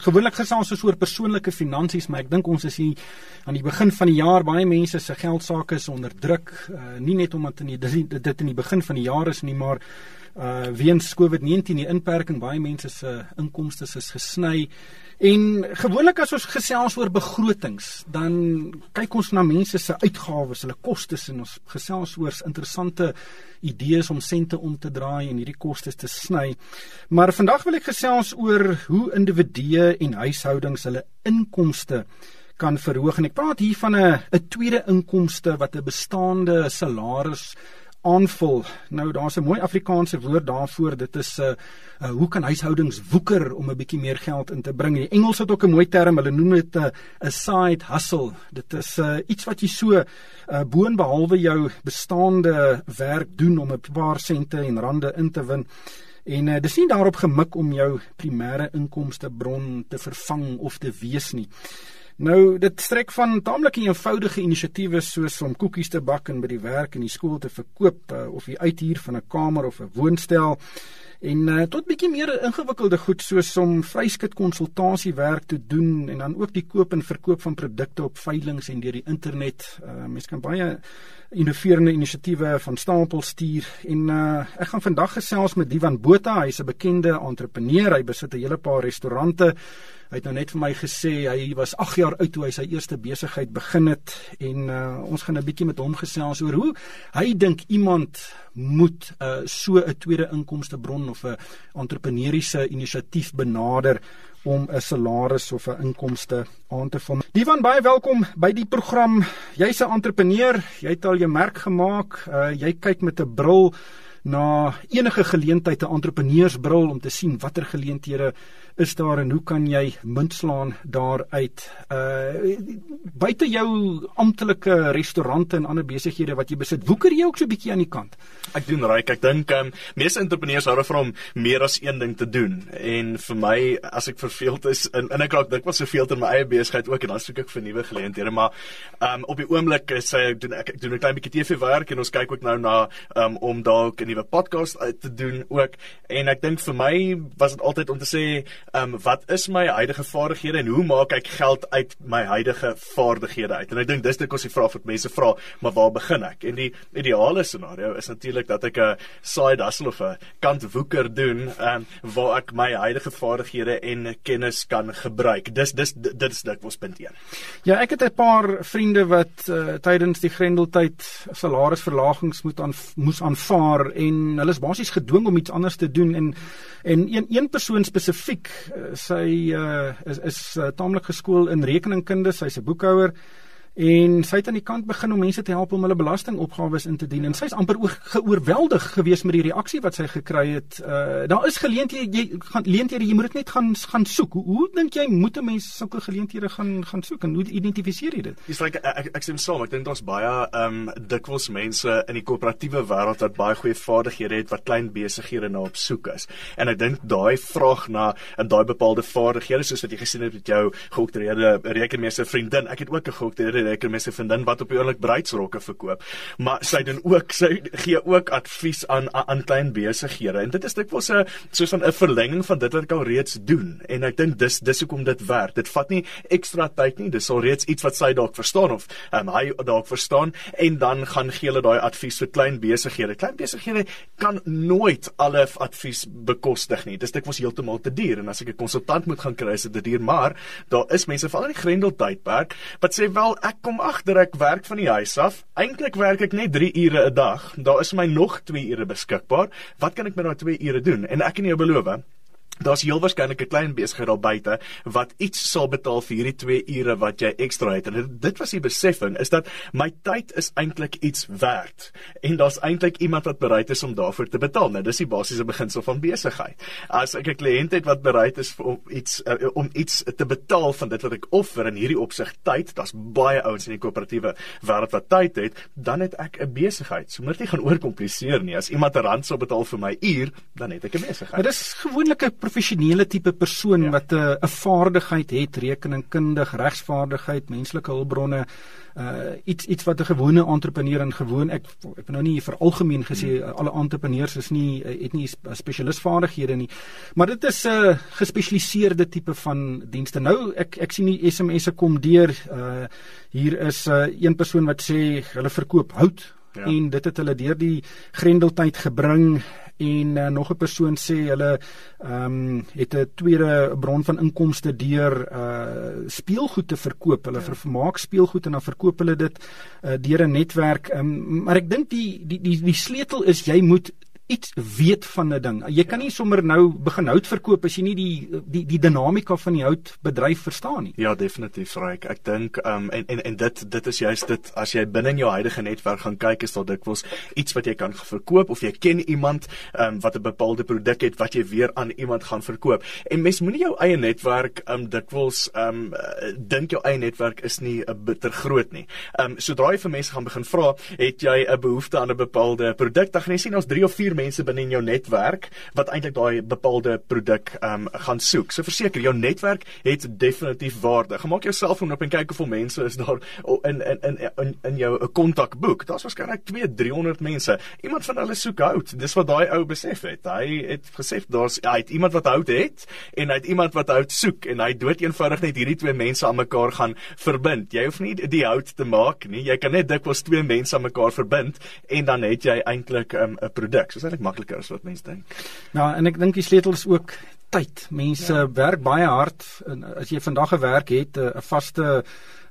Gewoonlik gesels ons oor persoonlike finansies, maar ek dink ons is hier aan die begin van die jaar. Baie mense se geldsaake is onder druk, uh, nie net omdat in die, dit in die begin van die jaar is nie, maar uh weens COVID-19 die inperking baie mense se inkomste is gesny. En gewoonlik as ons gesels oor begrotings, dan kyk ons na mense se uitgawes, hulle kostes en ons gesels oor interessante idees om sente om te draai en hierdie kostes te sny. Maar vandag wil ek gesels oor hoe individue en huishoudings hulle inkomste kan verhoog en ek praat hier van 'n 'n tweede inkomste wat 'n bestaande salaris aanvul. Nou daar's 'n mooi Afrikaanse woord daarvoor. Dit is 'n uh, uh, hoe kan huishoudings woeker om 'n bietjie meer geld in te bring? Die Engels het ook 'n mooi term. Hulle noem dit 'n uh, 'n side hustle. Dit is uh, iets wat jy so uh, boonbehalwe jou bestaande werk doen om 'n paar sente en rande in te win. En uh, dis nie daarop gemik om jou primêre inkomste bron te vervang of te wees nie. Nou dit strek van taamlik eenvoudige inisiatiewe soos om koekies te bak en by die werk en die skool te verkoop uh, of die uithuur van 'n kamer of 'n woonstel en uh, tot bietjie meer ingewikkelde goed soos om vryskut konsultasiewerk te doen en dan ook die koop en verkoop van produkte op veilinge en deur die internet. Uh, mens kan baie innoverende inisiatiewe van stapel stuur en uh, ek gaan vandag gesels met Divan Botha. Hy's 'n bekende entrepreneur. Hy besit 'n hele paar restaurante Hy het nou net vir my gesê hy was 8 jaar oud toe hy sy eerste besigheid begin het en uh, ons gaan 'n bietjie met hom gesels oor hoe hy dink iemand moet uh, so 'n tweede inkomste bron of 'n entrepreneursiese inisiatief benader om 'n salaris of 'n inkomste aan te vul. Divan baie welkom by die program. Jy's 'n entrepreneur, jy het al jou merk gemaak. Uh, jy kyk met 'n bril na enige geleentheid 'n entrepreneursbril om te sien watter geleenthede is daar en hoe kan jy munt slaan daaruit? Uh buite jou amptelike restaurante en ander besighede wat jy besit, woeker jy ook so 'n bietjie aan die kant? Ek doen reg. Ek dink um, meeste entrepreneurs hou daarvan om meer as een ding te doen. En vir my as ek verveeld is en, en ek raak dikwels verveeld in my eie besigheid ook en dan soek ek vir nuwe geleenthede, maar um, op die oomblik sê ek doen ek, ek doen 'n klein bietjie TV werk en ons kyk ook nou na um, om dalk 'n nuwe podcast uit te doen ook. En ek dink vir my was dit altyd om te sê ehm um, wat is my huidige vaardighede en hoe maak ek geld uit my huidige vaardighede uit? En ek dink dis dit kos die vraag wat mense vra, maar waar begin ek? En die ideale scenario is natuurlik dat ek 'n side hustle of 'n kantwoeker doen, ehm um, waar ek my huidige vaardighede en kennis kan gebruik. Dis dis dit is dikwels punt 1. Ja, ek het 'n paar vriende wat uh, tydens die Grendeltyd salarisverlagings moet aan moes aanvaar en hulle is basies gedwing om iets anders te doen en en een een persoon spesifiek sy uh, is is uh, taamlik geskool in rekeningkunde, sy's 'n boekhouer en sy het aan die kant begin om mense te help om hulle belastingopgawes in te dien en sy's amper geoorweldig geweest met die reaksie wat sy gekry het. Uh daar is geleenthede jy gaan geleenthede jy moet dit net gaan gaan soek. Hoe, hoe dink jy moet 'n mens sulke geleenthede gaan gaan soek en hoe identifiseer jy dit? Dis like ek ek, sê saam, ek dink daar's baie um dikwels mense in die koöperatiewe wêreld wat baie goeie vaardighede het wat klein besighede na op soek is. En ek dink daai vraag na en daai bepaalde vaardighede soos wat jy gesien het met jou geoktroeerde rekenmeester vriendin. Ek het ook 'n geoktroeerde lekker met sy vriendin wat op die oomblik bruidsrokke verkoop. Maar sy doen ook sy gee ook advies aan aan klein besighede. En dit is dikwels 'n soos van 'n verlenging van dit wat ek al reeds doen. En ek dink dis dis hoekom dit werk. Dit vat nie ekstra tyd nie. Dis al reeds iets wat sy dalk verstaan of um, hy dalk verstaan en dan gaan gee hulle daai advies vir klein besighede. Klein besighede kan nooit alle advies bekostig nie. Dis dikwels heeltemal te duur en as ek 'n konsultant moet gaan kry is dit duur, maar daar is mense veral in die Grendel tydperk wat sê wel ek kom agter ek werk van die huis af. Eintlik werk ek net 3 ure 'n dag. Daar is my nog 2 ure beskikbaar. Wat kan ek met daai 2 ure doen? En ek kan jou beloof, Daar's heel waarskynlik 'n klein besigheid daar buite wat iets sal betaal vir hierdie 2 ure wat jy ekstra het. En dit was die besefing is dat my tyd is eintlik iets werd en daar's eintlik iemand wat bereid is om daarvoor te betaal. Nou dis die basiese beginsel van besigheid. As ek 'n kliënt het wat bereid is om iets uh, om iets te betaal van dit wat ek offer in hierdie opsig tyd, daar's baie ouens in die koöperatiewe wêreld wat tyd het, dan het ek 'n besigheid. So moet jy gaan oorkompliseer nie. As iemand 'n rand sou betaal vir my uur, dan het ek 'n besigheid. Maar dis gewoonlik 'n professionele tipe persoon ja. wat 'n uh, 'n vaardigheid het, rekeningkundig, regsvaardigheid, menslike hulpbronne, uh iets iets wat 'n gewone entrepreneur en gewoon ek ek wil nou nie vir algemeen gesê hmm. alle entrepreneurs is nie het nie spesialistvaardighede nie maar dit is 'n uh, gespesialiseerde tipe van dienste nou ek ek sien die SMS'e kom deur uh hier is 'n uh, een persoon wat sê hulle verkoop hout ja. en dit het hulle deur die grendeltyd gebring en uh, nog 'n persoon sê hulle ehm um, het 'n tweede bron van inkomste deur uh speelgoed te verkoop. Hulle ja. vermaak speelgoed en dan verkoop hulle dit uh, deur 'n netwerk. Um, maar ek dink die die die die sleutel is jy moet iets weet van 'n ding. Jy kan nie sommer nou begin hout verkoop as jy nie die die die dinamika van die houtbedryf verstaan nie. Ja, definitief, Ryk. Ek dink um en en en dit dit is juist dit as jy binne in jou huidige netwerk gaan kyk is daar dikwels iets wat jy kan verkoop of jy ken iemand um wat 'n bepaalde produk het wat jy weer aan iemand gaan verkoop. En mens moenie jou eie netwerk um dikwels um dink jou eie netwerk is nie 'n bitter groot nie. Um sodra jy vir mense gaan begin vra, het jy 'n behoefte aan 'n bepaalde produk, dan gaan jy sien ons 3 of 4 mense binne in jou netwerk wat eintlik daai bepaalde produk um, gaan soek. So verseker jou netwerk het definitief waarde. Gemaak jou selfoon op en kyk hoeveel mense is daar in in in in, in jou kontakboek. Daar's waarskynlik 2 300 mense. Iemand van hulle soek hout. Dis wat daai ou besef het. Hy het gesê daar's hy het iemand wat hout het en hy het iemand wat hout soek en hy dood eenvoudig net hierdie twee mense aan mekaar gaan verbind. Jy hoef nie die hout te maak nie. Jy kan net dikwels twee mense aan mekaar verbind en dan het jy eintlik ehm, 'n um, produk. So eintlik makliker as wat mense dink. Ja, en ek dink die sleutel is ook tyd. Mense ja. werk baie hard en as jy vandag 'n werk het, 'n vaste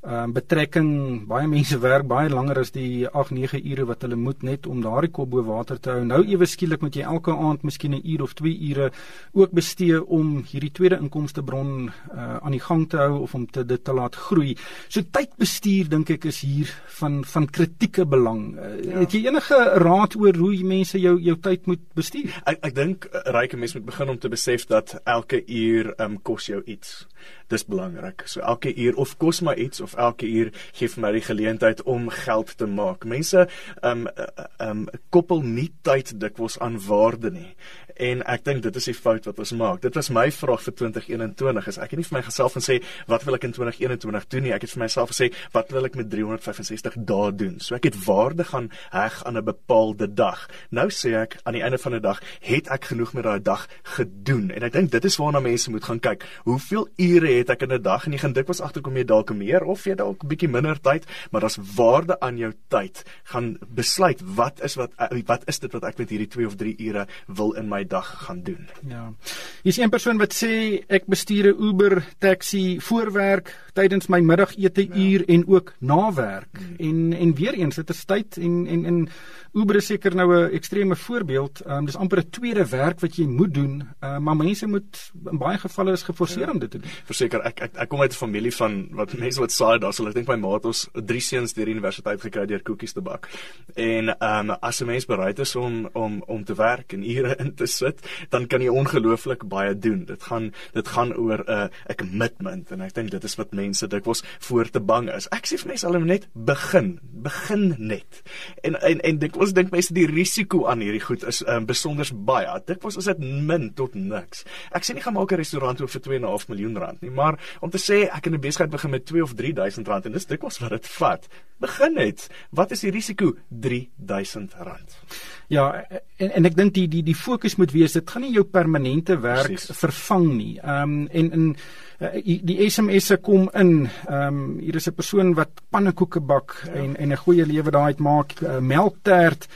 um, betrekking baie mense werk baie langer as die 8 9 ure wat hulle moet net om daardie kop bo water te hou. Nou ewe skielik moet jy elke aand miskien 'n uur of 2 ure ook bestee om hierdie tweede inkomstebron uh, aan die gang te hou of om te dit te laat groei. So tydbestuur dink ek is hier van van kritieke belang. Uh, ja. Het jy enige raad oor hoe jy mense jou jou tyd moet bestuur? Ek ek dink uh, ryke mense moet begin om te besef dat elke uur um, kos jou iets. Dis belangrik. So elke uur of kos my iets of elke uur gee vir my die geleentheid om geld te maak. Mense um um koppel nie tyd dikwels aan waarde nie. En ek dink dit is die fout wat ons maak. Dit was my vraag vir 2021. Is ek het nie vir myself en sê wat wil ek in 2021 doen nie. Ek het vir myself gesê wat wil ek met 365 dae doen. So ek het waarde gaan heg aan 'n bepaalde dag. Nou sê ek aan die einde van die dag het ek genoeg met daai dag gedoen. En ek dink dit is waarna mense moet gaan kyk. Hoeveel ure het ek in 'n dag? En jy gaan dikwels agterkom jy dalk meer of jy dalk 'n bietjie minder tyd, maar daar's waarde aan jou tyd. Gaan besluit wat is wat wat is dit wat ek met hierdie 2 of 3 ure wil in my dag gaan doen. Ja. Hier's een persoon wat sê ek bestuur 'n Uber taxi voorwerk tydens my middagete uur ja. en ook na werk. Hmm. En en weer eens dit is tyd en en en Uber is seker nou 'n ekstreme voorbeeld. Ehm um, dis amper 'n tweede werk wat jy moet doen, uh, maar mense moet in baie gevalle is geforseer ja. om dit te doen. Verseker ek ek ek kom uit 'n familie van wat mense wat saai daar, so ek dink my ma het ons drie seuns deur die universiteit gekry deur koekies te bak. En ehm um, as 'n mens bereid is om om om te werk en ure in te sit, dan kan jy ongelooflik baie doen. Dit gaan dit gaan oor 'n uh, commitment en ek dink dit is wat mense dikwels voor te bang is. Ek sê vir mense hulle net begin, begin net. En en en dikwels dink mense die risiko aan hierdie goed is um, besonder baie. Dikwels is dit min tot niks. Ek sê nie gaan maak 'n restaurant oop vir 2.5 miljoen rand nie, maar om te sê ek kan 'n besigheid begin met 2 of 3000 rand en dis dikwels wat dit vat. Begin net. Wat is die risiko? 3000 rand. Ja, en en ek dink die die die fokus moet wees dit gaan nie jou permanente werk Precies. vervang nie. Ehm um, en in uh, die SMS'e kom in. Ehm um, hier is 'n persoon wat pannekoeke bak ja. en en 'n goeie lewe daai het maak uh, melktert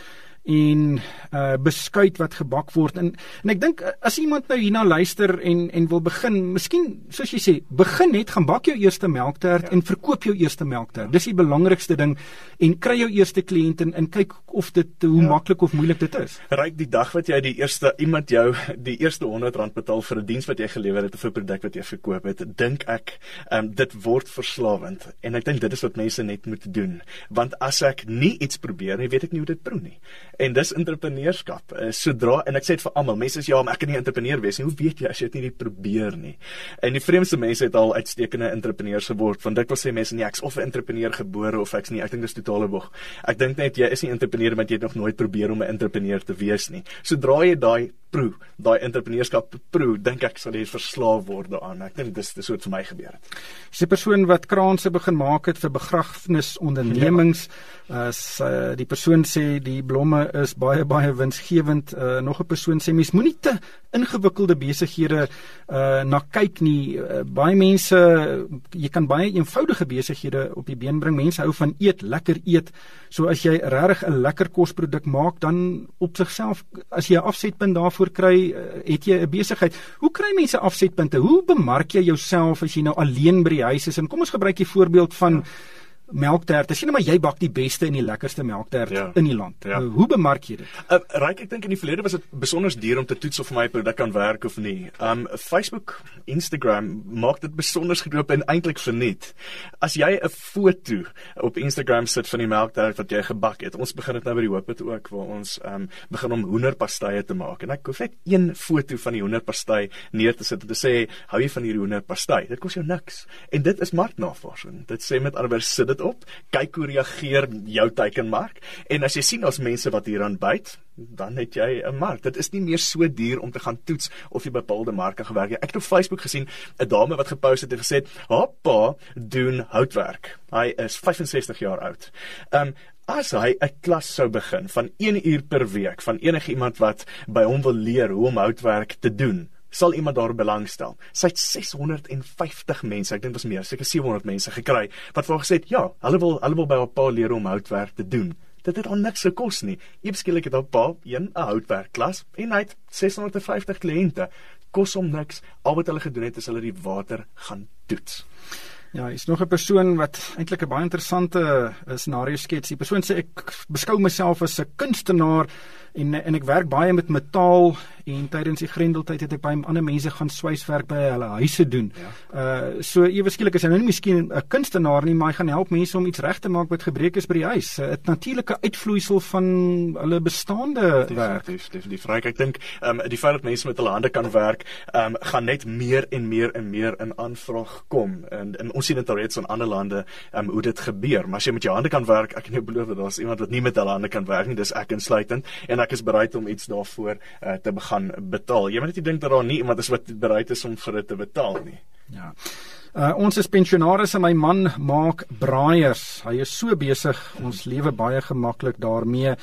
en uh beskuit wat gebak word en en ek dink as iemand nou hierna luister en en wil begin, miskien soos jy sê, begin net gaan bak jou eerste melktert ja. en verkoop jou eerste melktert. Dis die belangrikste ding en kry jou eerste kliënt en, en kyk of dit hoe ja. maklik of moeilik dit is. Ryk die dag wat jy die eerste iemand jou die eerste R100 betaal vir 'n diens wat jy gelewer het of 'n produk wat jy verkoop het, dink ek um dit word verslawend en ek dink dit is wat mense net moet doen. Want as ek nie iets probeer nie, weet ek nie hoe dit proe nie en dis entrepreneurskap. Uh, sodra en ek sê dit vir almal, mense sê ja, maar ek kan nie 'n entrepreneur wees nie. Hoe weet jy as jy dit nie probeer nie? En die vreemdste mense het al uitstekende entrepreneurs geword. Want dit wil sê mense nie ek's of 'n entrepreneur gebore of ek's nie. Ek dink dis totale bog. Ek dink net jy is nie entrepreneur want jy het nog nooit probeer om 'n entrepreneur te wees nie. Sodra jy daai proe, daai entrepreneurskap proe, dink ek sal jy verslaaf word daaraan. Ek dink dis dis wat vir my gebeur het. Dis 'n persoon wat kraanse begin maak het vir begrafnisondernemings. Ja. As uh, die persoon sê die blomme is baie baie winsgewend, uh, nog 'n persoon sê mens moenie te ingewikkelde besighede uh na kyk nie. Uh, baie mense jy kan baie eenvoudige besighede op die been bring. Mense hou van eet, lekker eet. So as jy regtig 'n lekker kosproduk maak, dan op sigself as jy 'n afsetpunt daarvoor kry, uh, het jy 'n besigheid. Hoe kry mense afsetpunte? Hoe bemark jy jouself as jy nou alleen by die huis is? En kom ons gebruik die voorbeeld van ja melktert. Sien nou maar jy bak die beste en die lekkerste melktert ja. in die land. Ja. Hoe bemark jy dit? Uh, Ryk, ek dink in die verlede was dit besonder duur om te toets of my produk kan werk of nie. Um Facebook, Instagram maak dit besonder goedkoop en eintlik verniet. As jy 'n foto op Instagram sit van die melktert wat jy gebak het. Ons begin dit nou by die Hoopit ook waar ons um begin om hoenderpastye te maak. En ek hoef net een foto van die hoenderpastye neer te sit en te sê, "Hou jy van hierdie hoenderpastye?" Dit kos jou niks. En dit is marknavorsing. Dit sê met anderwoorde sit dit op, kyk hoe reageer jou teikenmark en as jy sien ons mense wat hieraan byt, dan het jy 'n mark. Dit is nie meer so duur om te gaan toets of jy bepaalde marke gewerk het. Ek het op Facebook gesien 'n dame wat gepost het en gesê het, "Hoppa, doen houtwerk." Hy is 65 jaar oud. Um As hy 'n klas sou begin van 1 uur per week van enige iemand wat by hom wil leer hoe om houtwerk te doen, sal iemand daar belangstel. Sy het 650 mense, ek dink was meer, seker 700 mense gekry wat vir haar gesê het, "Ja, hulle wil hulle wil by haar pa leer om houtwerk te doen." Dit het al niks gekos nie. Eweskielik het haar pa een 'n houtwerkklas en hy het 650 kliënte. Kos hom niks. Al wat hulle gedoen het is hulle die water gaan toets. Ja, is nog 'n persoon wat eintlik 'n baie interessante scenario skets. Die persoon sê ek beskou myself as 'n kunstenaar en en ek werk baie met metaal en tydens die grendeltyd het ek by ander mense gaan swyswerk by hulle huise doen. Ja. Uh so ewe skielik is hy nou nie miskien 'n kunstenaar nie, maar hy gaan help mense om iets reg te maak wat gebreek is by die huis. 'n Natuurlike uitvloeisel van hulle bestaande werk. Dis dis die vraag ek dink, ehm um, die feit dat mense met hulle hande kan werk, ehm um, gaan net meer en meer en meer in aanvraag kom. En, en ons sien dit alreeds in ander lande, ehm um, hoe dit gebeur. Maar as jy met jou hande kan werk, ek kan jou beloof dat daar's iemand wat nie met hulle hande kan werk nie, dis ek insluitend en ek is bereid om iets daarvoor uh, te begin betaal. Jy moet net dink dat daar nie iemand is wat bereid is om vir dit te betaal nie. Ja. Uh, ons is pensionaars en my man maak braaiers. Hy is so besig. Ons lewe baie gemaklik daarmee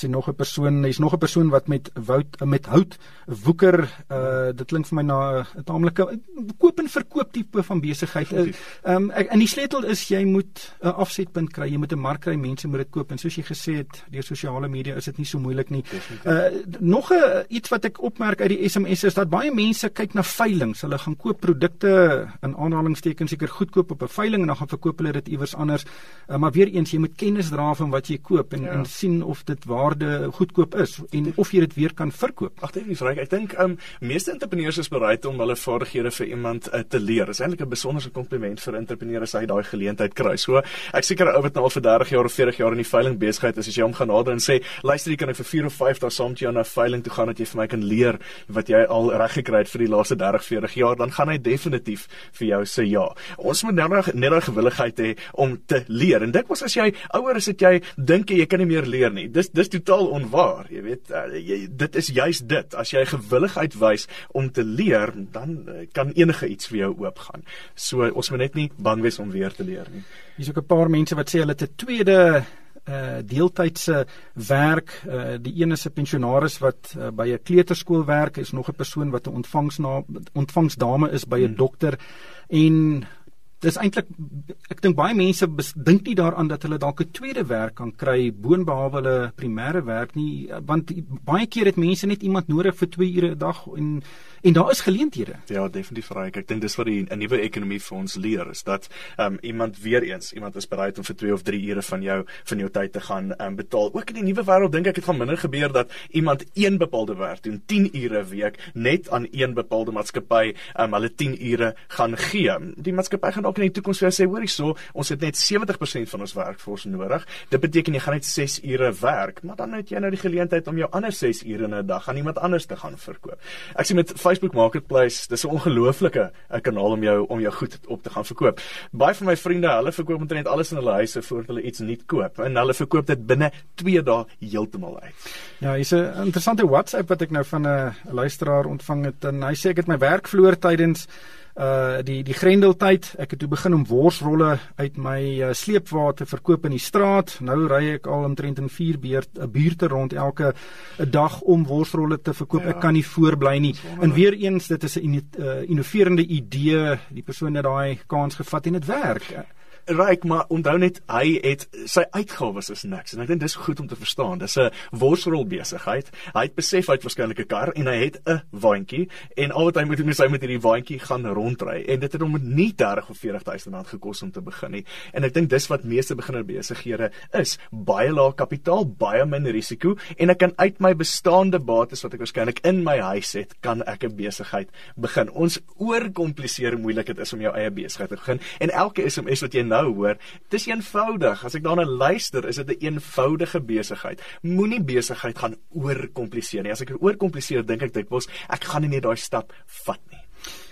sê nog 'n persoon, hy's nog 'n persoon wat met woud met hout woeker. Uh dit klink vir my na 'n taamlike koop en verkoop tipe van besigheid. Ehm um, en die sleutel is jy moet 'n afsetpunt kry. Jy moet 'n mark kry, mense moet dit koop. En soos jy gesê het, deur sosiale media is dit nie so moeilik nie. Uh nog 'n iets wat ek opmerk uit die SMS is dat baie mense kyk na veilinge. Hulle gaan koop produkte in aanhalingstekens seker goedkoop op 'n veiling en dan gaan verkoop hulle dit iewers anders. Uh, maar weer eens, jy moet kennis dra van wat jy koop en ja. en sien of dit waar waarde goedkoop is en of jy dit weer kan verkoop. Ag, dit is reg. Ek dink um meeste entrepreneurs is bereid om hulle vaardighede vir iemand uh, te leer. Dit is eintlik 'n besonderse kompliment vir entrepreneurs as hy daai geleentheid kry. So, ek seker ou wat nou al vir 30 jaar of 40 jaar in die veiling besigheid is, as jy hom gaan nader en sê, "Luister, jy kan ek vir 4 of 5 dae saam met jou na veiling toe gaan dat jy vir my kan leer wat jy al reg gekry het vir die laaste 30, 40 jaar," dan gaan hy definitief vir jou sê ja. Ons moet nou net net daai gewilligheid hê om te leer. En dit was as jy ouer is, het jy dink jy kan nie meer leer nie. Dis dis totaal onwaar, jy weet, uh, jy, dit is juis dit. As jy gewilligheid wys om te leer, dan uh, kan enige iets vir jou oopgaan. So ons moet net nie bang wees om weer te leer nie. Hier's ook 'n paar mense wat sê hulle het 'n tweede uh deeltydse werk uh die een is 'n pensionaris wat uh, by 'n kleuterskool werk is nog 'n persoon wat 'n ontvangsna ontvangsdame is by 'n hmm. dokter en dis eintlik ek dink baie mense dink nie daaraan dat hulle dalk 'n tweede werk kan kry boonbehalwe hulle primêre werk nie want baie keer het mense net iemand nodig vir 2 ure 'n dag en en daar is geleenthede. Ja, definitief vry. Ek dink dis wat die 'n nuwe ekonomie vir ons leer is dat um, iemand weer eens iemand is bereid om vir 2 of 3 ure van jou van jou tyd te gaan um, betaal. Ook in die nuwe wêreld dink ek dit gaan minder gebeur dat iemand een bepaalde werk doen 10 ure 'n week net aan een bepaalde maatskappy um, hulle 10 ure gaan gee. Die maatskappy gaan dalk in die toekoms vir jou sê, hoorie so, ons het net 70% van ons werkforce nodig. Dit beteken jy gaan net 6 ure werk, maar dan het jy nou die geleentheid om jou ander 6 ure in 'n dag aan iemand anders te gaan verkoop. Ek sien met Facebook Marketplace, dis 'n ongelooflike 'n kanaal om jou om jou goed op te gaan verkoop. Baie van my vriende, hulle verkoop omtrent alles in hulle huise voordat hulle iets nuut koop en hulle verkoop dit binne 2 dae heeltemal uit. Ja, hier's 'n interessante WhatsApp wat ek nou van 'n luisteraar ontvang het en hy sê ek het my werk verloor tydens uh die die grendeltyd ek het toe begin om worsrolle uit my uh, sleepwa te verkoop in die straat. Nou ry ek al omtrent in 4 beurt 'n buurte rond elke 'n dag om worsrolle te verkoop. Ja, ek kan nie voorbly nie. En weer eens dit is 'n uh, innoverende idee. Die persoon het daai kans gevat en dit werk ryk maar onthou net hy het sy uitgawes is niks. En ek dink dis goed om te verstaan. Dis 'n worsrol besigheid hy het besef hy het waarskynlik 'n kar en hy het 'n waantjie. En al wat hy moet doen is hy met hierdie waantjie gaan rondry. En dit het hom nie 30 of 40 000 rand gekos om te begin nie. En ek dink dis wat meeste beginner besighede is. Baie lae kapitaal baie min risiko. En ek kan uit my bestaande bates wat ek waarskynlik in my huis het kan ek 'n besigheid begin. Ons oorkompliseer moeilik dit is om jou eie besigheid te begin. En elke SMS wat jy nou hoor, dis eenvoudig. As ek daarna luister, is dit 'n een eenvoudige besigheid. Moenie besigheid gaan oorkompliseer nie. As ek oorkompliseer, dink ek dikwels ek gaan nie net daai stap vat nie.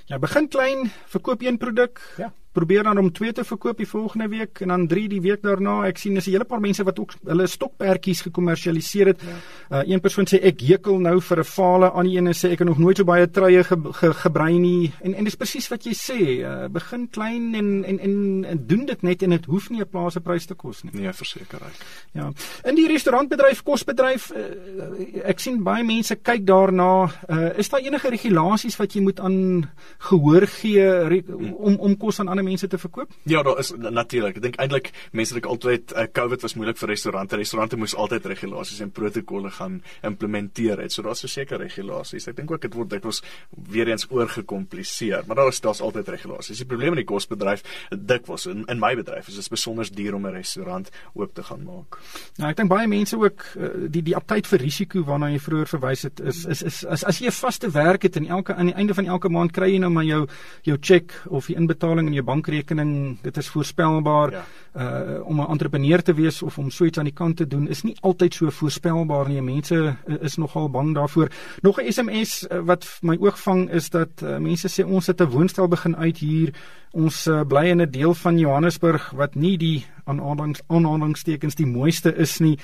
Ja, begin klein, verkoop een produk. Ja probeer dan om 2 te verkoop die volgende week en dan 3 die week daarna. Ek sien is 'n hele paar mense wat ook hulle stokperdjies gekommersialiseer het. Ja. Uh, een persoon sê ek hekel nou vir 'n fale, aan die ene sê ek het nog nooit so baie truie ge, ge, gebrei nie. En en dis presies wat jy sê. Uh, begin klein en en en, en doen dit net en dit hoef nie 'n plase prys te kos nie. Nee, verseker ek. Ja. In die restaurantbedryf, kosbedryf, uh, ek sien baie mense kyk daarna. Uh, is daar enige regulasies wat jy moet aan gehoor gee re, om om kos aan ander mense te verkoop? Ja, daar is natuurlik. Ek dink eintlik mense het altyd uh, COVID was moeilik vir restaurante. Restaurante moes altyd regulasies en protokolle gaan implementeer het. So daar's verseker regulasies. Ek dink ook dit word dit was weer eens oorgekompliseer, maar daar is daar's altyd regulasies. Die probleem in die kosbedryf dikwels in, in my bedryf is dit besonder duur om 'n restaurant oop te gaan maak. Nou, ek dink baie mense ook uh, die die aptyd vir risiko waarna jy vroeër verwys het is is is as as jy 'n vaste werk het en elke aan die einde van elke maand kry jy nou maar jou jou cheque of die inbetaling in jou bankrekening, dit is voorspelbaar. Ja. Uh om 'n entrepreneur te wees of om so iets aan die kant te doen is nie altyd so voorspelbaar nie. Mense uh, is nogal bang daarvoor. Nog 'n SMS uh, wat my oog vang is dat uh, mense sê ons het 'n woonstel begin uit hier. Ons uh, bly in 'n deel van Johannesburg wat nie die aanhalingstekens die mooiste is nie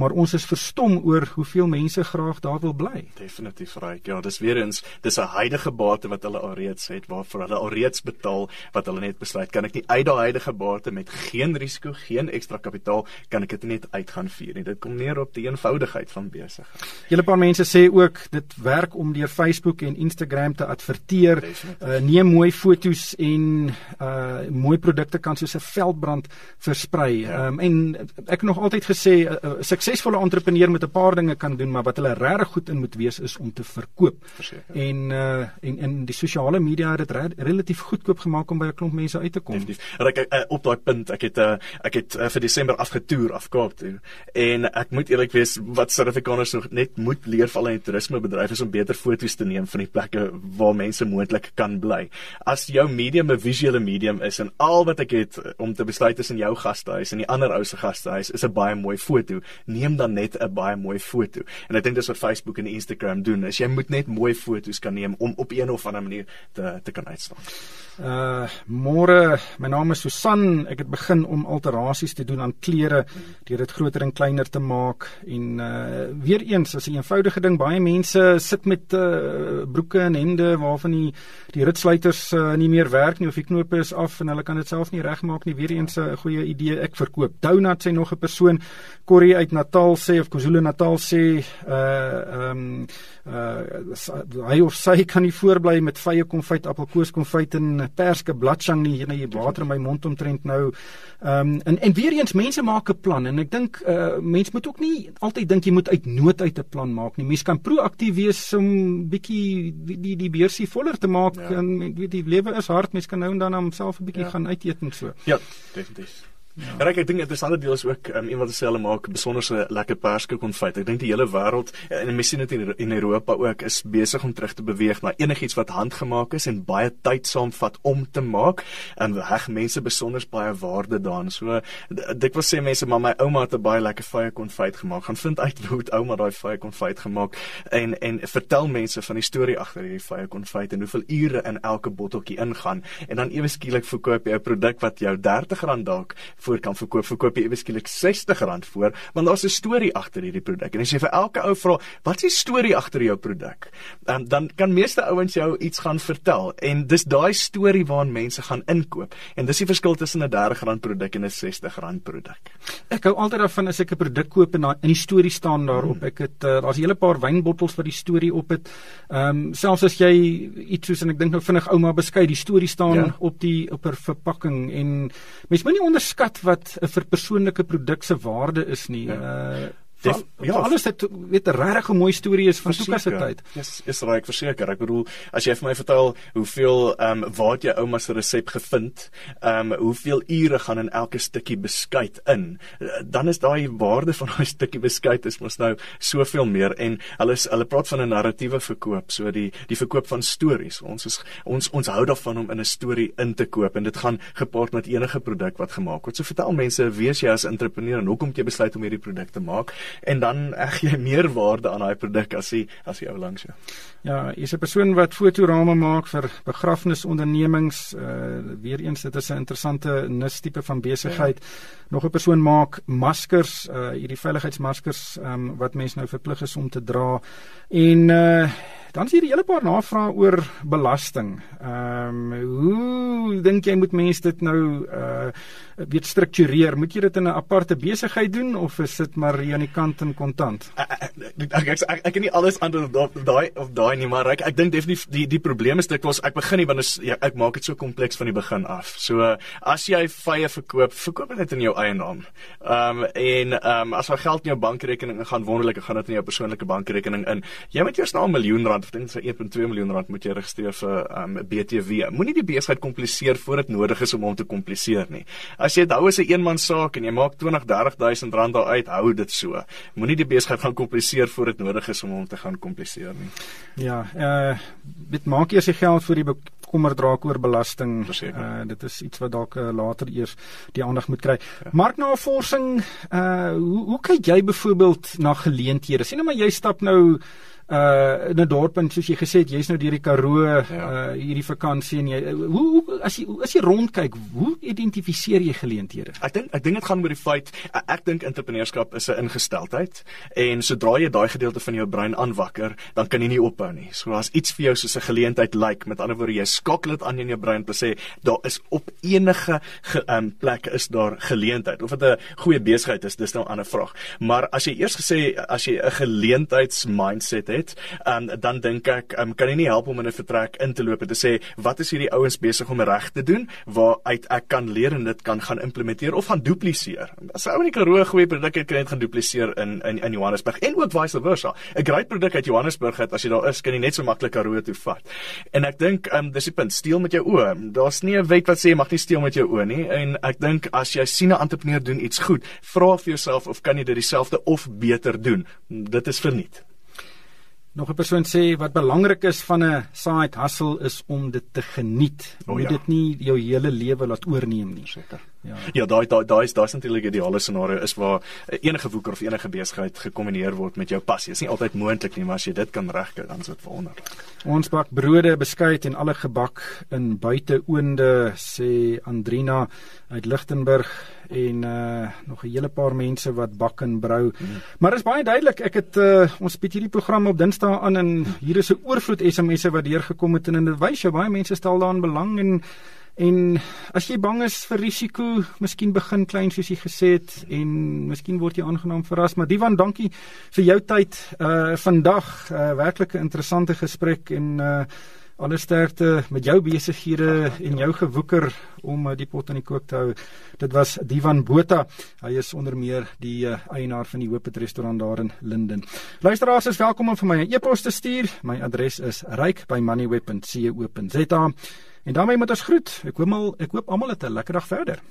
maar ons is verstom oor hoeveel mense graag daar wil bly. Definitief reg. Ja, dis weer eens dis 'n huidige bate wat hulle alreeds het waarvoor hulle alreeds betaal wat hulle net besluit kan ek nie uit daai huidige bate met geen risiko, geen ekstra kapitaal kan ek dit net uitgaan vier nie. Dit kom neer op die eenvoudigheid van besigheid. Julle paar mense sê ook dit werk om deur Facebook en Instagram te adverteer. Uh, neem mooi foto's en uh mooi produkte kan soos 'n veldbrand versprei. Ja. Um, en ek het nog altyd gesê uh, uh, suksesvolle entrepreneur met 'n paar dinge kan doen, maar wat hulle regtig goed in moet wees is om te verkoop. Verseker. En uh en in die sosiale media het dit re relatief goedkoop gemaak om by 'n klomp mense uit te kom. Definitief. Ek, ek uh, op daai punt, ek het uh ek het uh, vir Desember afgetoer af Kaap toe. En ek moet eerlik wees wat Suid-Afrikaners nog net moet leer val in die toerismebedryf is om beter foto's te neem van die plekke waar mense moontlik kan bly. As jou medium 'n visuele medium is en al wat ek het om te besluit tussen jou gastehuis en die ander ou se gastehuis is 'n baie mooi foto neem dan net 'n baie mooi foto. En ek dink dis wat Facebook en Instagram doen. Is jy moet net mooi foto's kan neem om op een of ander manier te te kan uitstaan. Uh môre, my naam is Susan. Ek het begin om alterasies te doen aan klere deur dit groter en kleiner te maak en uh weer eens as 'n eenvoudige ding, baie mense sit met uh broeke en hemde waarvan die die ritsluiters uh, nie meer werk nie of die knope is af en hulle kan dit self nie regmaak nie. Weer eens 'n goeie idee. Ek verkoop donuts en nog 'n persoon Corrie uit Natal sê of KwaZulu-Natal sê uh ehm um, uh hy of sy kan nie voorbly met vye konfyt, appelkoos konfyt en perske bladjang nie jy water in my mond omtrent nou. Ehm um, en en weer eens mense maak 'n plan en ek dink uh mense moet ook nie altyd dink jy moet uit nood uit 'n plan maak nie. Mense kan proaktief wees om bietjie die die, die beursie voller te maak ja. en weet die lewe is hard. Mense kan nou en dan homself 'n bietjie ja. gaan uit eet en so. Ja, definitief. Ja. Ek dink interessante deel is ook um, iemand wat sê hulle maak besonderse lekker perskoek konfyt. Ek dink die hele wêreld en mense sien dit in, in Europa ook is besig om terug te beweeg na enigiets wat handgemaak is en baie tyd saamvat om te maak. En reg mense besonder baie waarde daarin. So dit wil sê mense maar my ouma het 'n baie lekker vye konfyt gemaak. Gaan vind uit hoe ouma daai vye konfyt gemaak en en vertel mense van die storie agter hierdie vye konfyt en hoeveel ure in elke botteltjie ingaan en dan ewe skielik verkoop jy 'n produk wat jou R30 dalk voor kan verkoop, verkoop jy ewe skielik R60 voor, want daar's 'n storie agter hierdie produk. En as jy vir elke ou vra, "Wat is die storie agter jou produk?" Um, dan kan meeste ouens jou iets gaan vertel en dis daai storie waarna mense gaan inkoop. En dis die verskil tussen 'n R30 produk en 'n R60 produk. Ek hou altyd daarvan as ek 'n produk koop en in die storie staan daarop. Hmm. Ek het uh, daar's 'n hele paar wynbottels wat die storie op het. Ehm um, selfs as jy iets soos en ek dink nou vinnig ouma beskei, die storie staan ja. op die op 'n verpakking en mens moet nie wat 'n verpersoonlike produk se waarde is nie. Ja. Uh Def, ja, alles het weet 'n regtig 'n mooi storie is van Tuka se tyd. Yes, is reg verseker. Ek bedoel, as jy vir my vertel hoeveel ehm um, waar jy ouma se resep gevind, ehm um, hoeveel ure gaan in elke stukkie beskuit in, dan is daai waarde van daai stukkie beskuit is mos nou soveel meer en hulle is, hulle praat van 'n narratiewe verkoop, so die die verkoop van stories. Ons is ons ons hou daarvan om in 'n storie in te koop en dit gaan gepaard met enige produk wat gemaak word. So vertel mense, wie is jy as entrepreneur en hoekom het jy besluit om hierdie produk te maak? En dan eg jy meer waarde aan daai produk as jy as jy ou langs jou. Ja, jy's 'n persoon wat fotorame maak vir begrafnisondernemings. Uh weer eens dit is 'n interessante nis tipe van besigheid. Ja. Nog 'n persoon maak maskers, uh hierdie veiligheidsmaskers um wat mense nou verplig is om te dra. En uh Dan is hier 'n hele paar navrae oor belasting. Ehm um, hoe dink jy moet mense dit nou uh weet struktureer? Moet jy dit in 'n aparte besigheid doen of is dit maar hier aan die kant in kontant? Ek ek ek, ek, ek, kan nie alles antwoord op daai of daai nie, maar ek ek dink definitief die die probleem is dit was ek begin nie want is, ja, ek maak dit so kompleks van die begin af. So as jy vye verkoop, verkoop dit in jou eie naam. Ehm um, en ehm um, as jy geld in jou bankrekening gaan wonderlik gaan dit in jou persoonlike bankrekening in. Jy moet eers na 'n miljoen rand of dink sy 1.2 miljoen rand moet jy registreer vir um, BTW. Moenie die besigheid kompliseer voor dit nodig is om hom te kompliseer nie. As jy dit hou as 'n eenman saak en jy maak 20, 30000 rand daaruit, hou dit so. Moenie die besigheid gaan kompliseer voor dit nodig is om hom te gaan kompliseer nie. Ja, uh dit maak eers die geld vir die kommer draak oor belasting. Uh dit is iets wat dalk uh, later eers die aandag moet kry. Ja. Marknavorsing, uh hoe hoe kyk jy byvoorbeeld na geleenthede? Sien nou maar jy stap nou uh in 'n dorp en soos jy gesê het jy's nou deur die Karoo ja. uh hierdie vakansie en jy uh, hoe, hoe as jy as jy rondkyk hoe identifiseer jy geleenthede ek dink ek dink dit gaan oor die feit ek dink entrepreneurskap is 'n ingesteldheid en sodra jy daai gedeelte van jou brein aanwakker dan kan jy nie ophou nie so as iets vir jou soos 'n geleentheid lyk like, met ander woorde jy skakel dit aan in jou brein te sê daar is op enige ge, um, plek is daar geleentheid of dit 'n goeie besigheid is dis nou 'n ander vraag maar as jy eers gesê as jy 'n geleentheids mindset het um, dan dink ek um, kan jy nie help om in 'n vertrek in te loop en te sê wat is hierdie ouens besig om reg te doen waaruit ek kan leer en dit kan gaan implementeer of gaan dupliseer. As 'n ou in die Karoo goeie produk het, kan jy dit gaan dupliseer in in in Johannesburg en ook vice versa. 'n Great produk uit Johannesburg het as jy daar is, kan jy net so maklik Karoo toe vat. En ek dink um, dis die punt, steel met jou oë. Daar's nie 'n wet wat sê jy mag nie steel met jou oë nie en ek dink as jy sien 'n entrepreneur doen iets goed, vra vir jouself of kan jy dit dieselfde of beter doen. Dit is verniet. Nog 'n persoon sê wat belangrik is van 'n side hustle is om dit te geniet. Oh, Moet ja. dit nie jou hele lewe laat oorneem nie. Seker. Ja. Ja, daai daai daai is daai natuurlik die ideale scenario is waar enige woeker of enige besigheid gekombineer word met jou passie. Dit is nie altyd moontlik nie, maar as jy dit kan regkry, dan is dit wonderlik. Ons bak brode, beskuit en alle gebak in buiteoonde sê Andrina uit Lichtenburg en uh nog 'n hele paar mense wat bak en brou. Hmm. Maar is baie duidelik, ek het uh ons het hierdie program op Dinsdae aan en hier is 'n oorvloed SMS'e wat deurgekom het en dit wys jou baie mense stel daaraan belang en En as jy bang is vir risiko, miskien begin klein soos jy gesê het en miskien word jy aangenaam verras, maar Divan, dankie vir jou tyd uh vandag. Uh werklike interessante gesprek en uh alle sterkte met jou besighede en jou gewoeker om uh, die pot in die kook te hou. Dit was Divan Botha. Hy is onder meer die uh, eienaar van die Hoopet restaurant daar in Linden. Luisteraars is welkom om vir my 'n e-pos te stuur. My adres is ryk@moneyweb.co.za. En daarmee moet ons groet. Ek hoop mal ek hoop almal het 'n lekker dag verder.